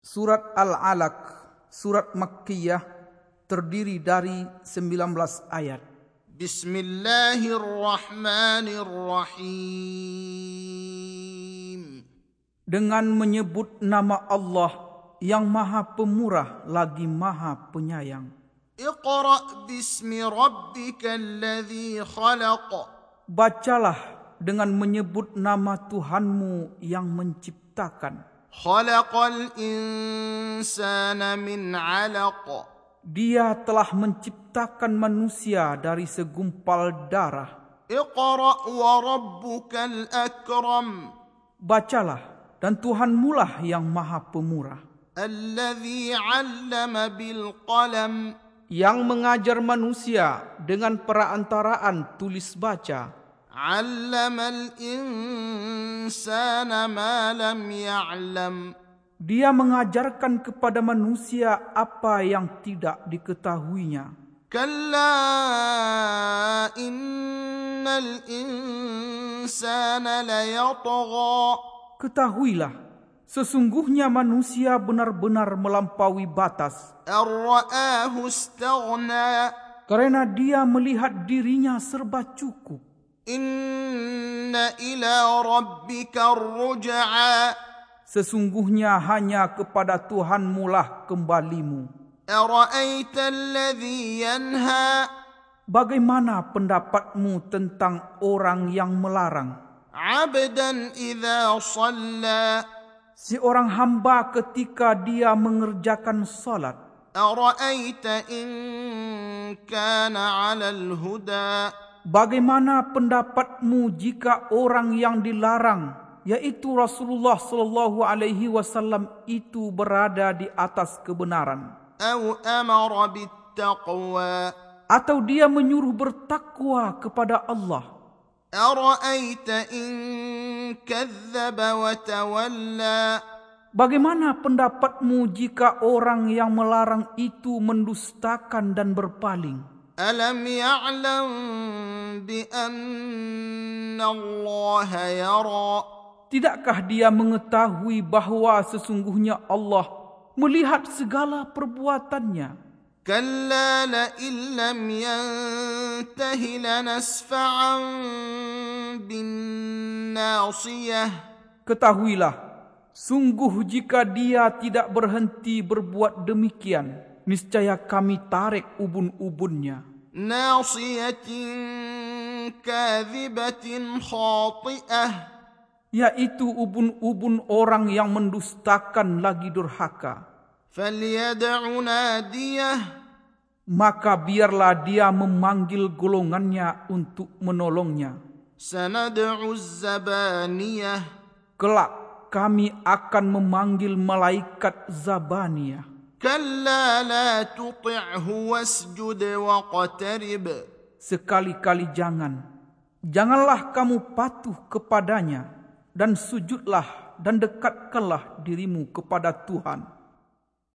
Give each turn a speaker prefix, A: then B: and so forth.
A: Surat Al-Alaq, surat Makkiyah, terdiri dari 19 ayat.
B: Bismillahirrahmanirrahim.
A: Dengan menyebut nama Allah yang maha pemurah lagi maha penyayang.
B: Iqra' bismi rabbika alladhi khalaq.
A: Bacalah dengan menyebut nama Tuhanmu yang menciptakan.
B: Khalaqal insana min 'alaq.
A: Dia telah menciptakan manusia dari segumpal darah.
B: Iqra' wa rabbukal akram.
A: Bacalah dan Tuhanmu lah yang maha pemurah.
B: Alladhi 'allama bil qalam.
A: Yang mengajar manusia dengan perantaraan tulis baca.
B: 'Allamal insana ma lam ya'lam.
A: Dia mengajarkan kepada manusia apa yang tidak diketahuinya.
B: كلا إن الإنسان ليطغى
A: Ketahuilah, sesungguhnya manusia benar-benar melampaui batas
B: أن رآه استغنى
A: karena dia melihat dirinya serba cukup.
B: Inna ila rabbika ruj'a
A: Sesungguhnya hanya kepada Tuhan lah kembalimu.
B: Ara'aita alladhi yanha
A: Bagaimana pendapatmu tentang orang yang melarang?
B: Abdan idza shalla
A: Si orang hamba ketika dia mengerjakan salat.
B: Ara'aita in kana 'alal huda
A: bagaimana pendapatmu jika orang yang dilarang yaitu Rasulullah sallallahu alaihi wasallam itu berada di atas kebenaran. Atau dia menyuruh bertakwa kepada Allah.
B: Ara'aita in kadzdzaba wa tawalla.
A: Bagaimana pendapatmu jika orang yang melarang itu mendustakan dan berpaling?
B: ألم يعلم بأن الله يرى
A: Tidakkah dia mengetahui bahawa sesungguhnya Allah melihat segala perbuatannya
B: كلا لئن لم ينته لنسفعا بالناصية
A: Ketahuilah, sungguh jika dia tidak berhenti berbuat demikian, niscaya kami tarik ubun-ubunnya.
B: ناصية كاذبة خاطئة
A: Yaitu ubun-ubun orang yang mendustakan lagi durhaka.
B: فليدع ناديه
A: Maka biarlah dia memanggil golongannya untuk menolongnya.
B: سندع الزبانية
A: Kelak kami akan memanggil malaikat Zabaniyah.
B: كلا لا تطعه واسجد واقترب
A: Sekali-kali jangan. Janganlah kamu patuh kepadanya dan sujudlah dan dekatkanlah dirimu kepada Tuhan.